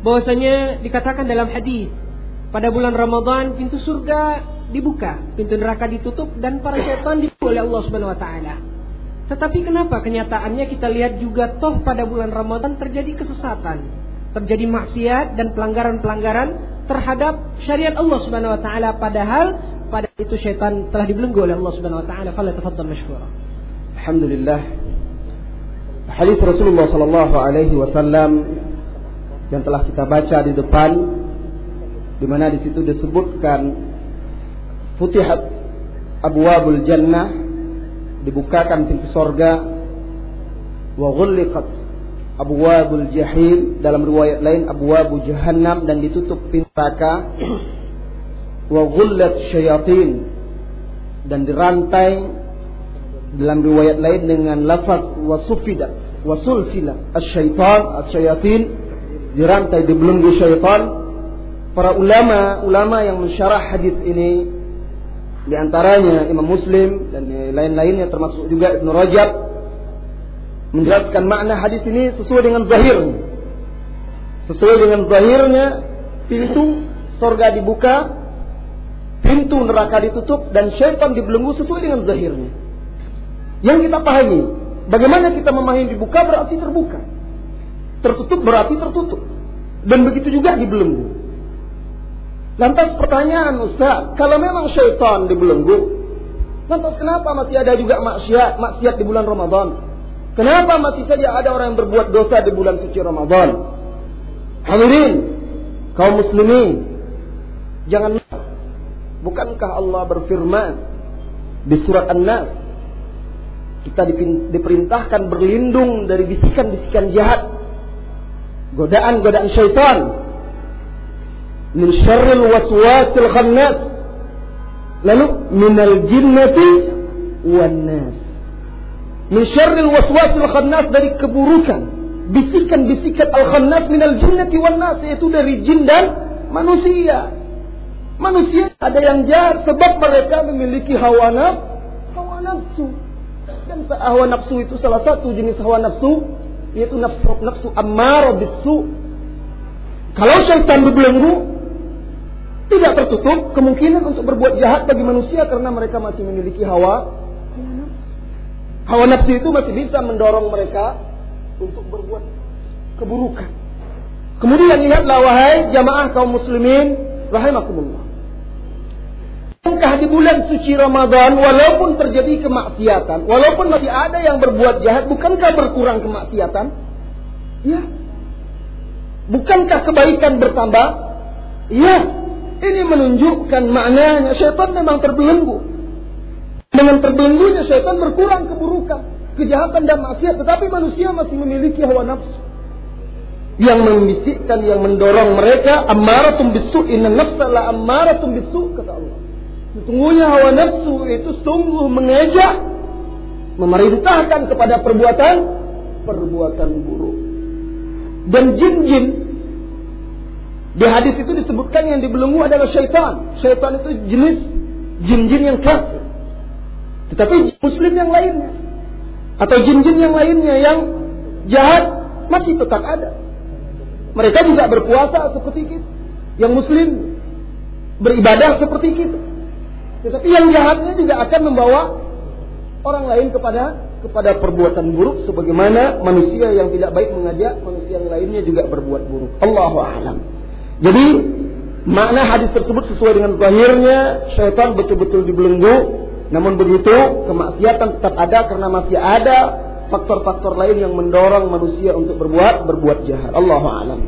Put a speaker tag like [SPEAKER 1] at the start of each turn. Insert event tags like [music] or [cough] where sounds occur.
[SPEAKER 1] bahwasanya dikatakan dalam hadis pada bulan Ramadan pintu surga dibuka, pintu neraka ditutup dan para setan dibuka oleh Allah Subhanahu wa taala. Tetapi kenapa kenyataannya kita lihat juga toh pada bulan Ramadan terjadi kesesatan, terjadi maksiat dan pelanggaran-pelanggaran terhadap syariat Allah Subhanahu wa taala padahal pada itu setan telah dibelenggu oleh Allah Subhanahu wa taala. Fala tafaddal mashkura.
[SPEAKER 2] Alhamdulillah. Hadis Rasulullah sallallahu alaihi wasallam yang telah kita baca di depan di mana di situ disebutkan futihat abwabul jannah dibukakan pintu sorga wa ghulliqat abwabul jahim dalam riwayat lain abwabu jahannam dan ditutup pintu neraka [clears throat] wa ghullat syayatin dan dirantai dalam riwayat lain dengan lafaz wa sufida wa asyaitan asyayatin dirantai dibelenggu syaitan. Para ulama ulama yang mensyarah hadis ini di antaranya Imam Muslim dan lain-lainnya termasuk juga Ibnu Rajab menjelaskan makna hadis ini sesuai dengan zahirnya. Sesuai dengan zahirnya pintu sorga dibuka pintu neraka ditutup dan syaitan dibelenggu sesuai dengan zahirnya. Yang kita pahami bagaimana kita memahami dibuka berarti terbuka Tertutup berarti tertutup. Dan begitu juga dibelenggu. Lantas pertanyaan Ustaz, kalau memang syaitan dibelenggu, lantas kenapa masih ada juga maksiat, maksiat di bulan Ramadan? Kenapa masih saja ada orang yang berbuat dosa di bulan suci Ramadan? Hadirin, kaum muslimin, jangan bukankah Allah berfirman di surat An-Nas kita diperintahkan berlindung dari bisikan-bisikan jahat godaan-godaan syaitan. Min syarril waswasil khannas. Lalu minal jinnati wan nas min syarril waswasil khannas dari keburukan. Bisikan-bisikan al khannas minal jinnati wan nas yaitu dari jin dan manusia. Manusia ada yang jahat sebab mereka memiliki hawa nafsu. Hawa nafsu. Dan hawa nafsu itu salah satu jenis hawa nafsu yaitu nafsu nafsu ammar bisu. Kalau syaitan dibelenggu, tidak tertutup kemungkinan untuk berbuat jahat bagi manusia karena mereka masih memiliki hawa hawa nafsu itu masih bisa mendorong mereka untuk berbuat keburukan. Kemudian lihatlah wahai jamaah kaum muslimin rahimakumullah. Bukankah di bulan suci Ramadan walaupun terjadi kemaksiatan, walaupun masih ada yang berbuat jahat, bukankah berkurang kemaksiatan? Ya. Bukankah kebaikan bertambah? Ya. Ini menunjukkan maknanya syaitan memang terbelenggu. Dengan terbelenggunya syaitan berkurang keburukan, kejahatan dan maksiat, tetapi manusia masih memiliki hawa nafsu yang membisikkan, yang mendorong mereka amaratum bisu inna nafsa la amaratum bisu kata Allah. Sesungguhnya hawa nafsu itu sungguh mengejak, memerintahkan kepada perbuatan perbuatan buruk. Dan jin-jin di hadis itu disebutkan yang dibelenggu adalah syaitan. Syaitan itu jenis jin-jin yang kafir. Tetapi muslim yang lainnya atau jin-jin yang lainnya yang jahat masih tetap ada. Mereka juga berpuasa seperti kita. Yang muslim beribadah seperti kita. Tetapi yang jahatnya juga akan membawa orang lain kepada kepada perbuatan buruk sebagaimana manusia yang tidak baik mengajak manusia yang lainnya juga berbuat buruk. Allahu a'lam. Jadi makna hadis tersebut sesuai dengan zahirnya syaitan betul-betul dibelenggu namun begitu kemaksiatan tetap ada karena masih ada faktor-faktor lain yang mendorong manusia untuk berbuat berbuat jahat. Allahu a'lam.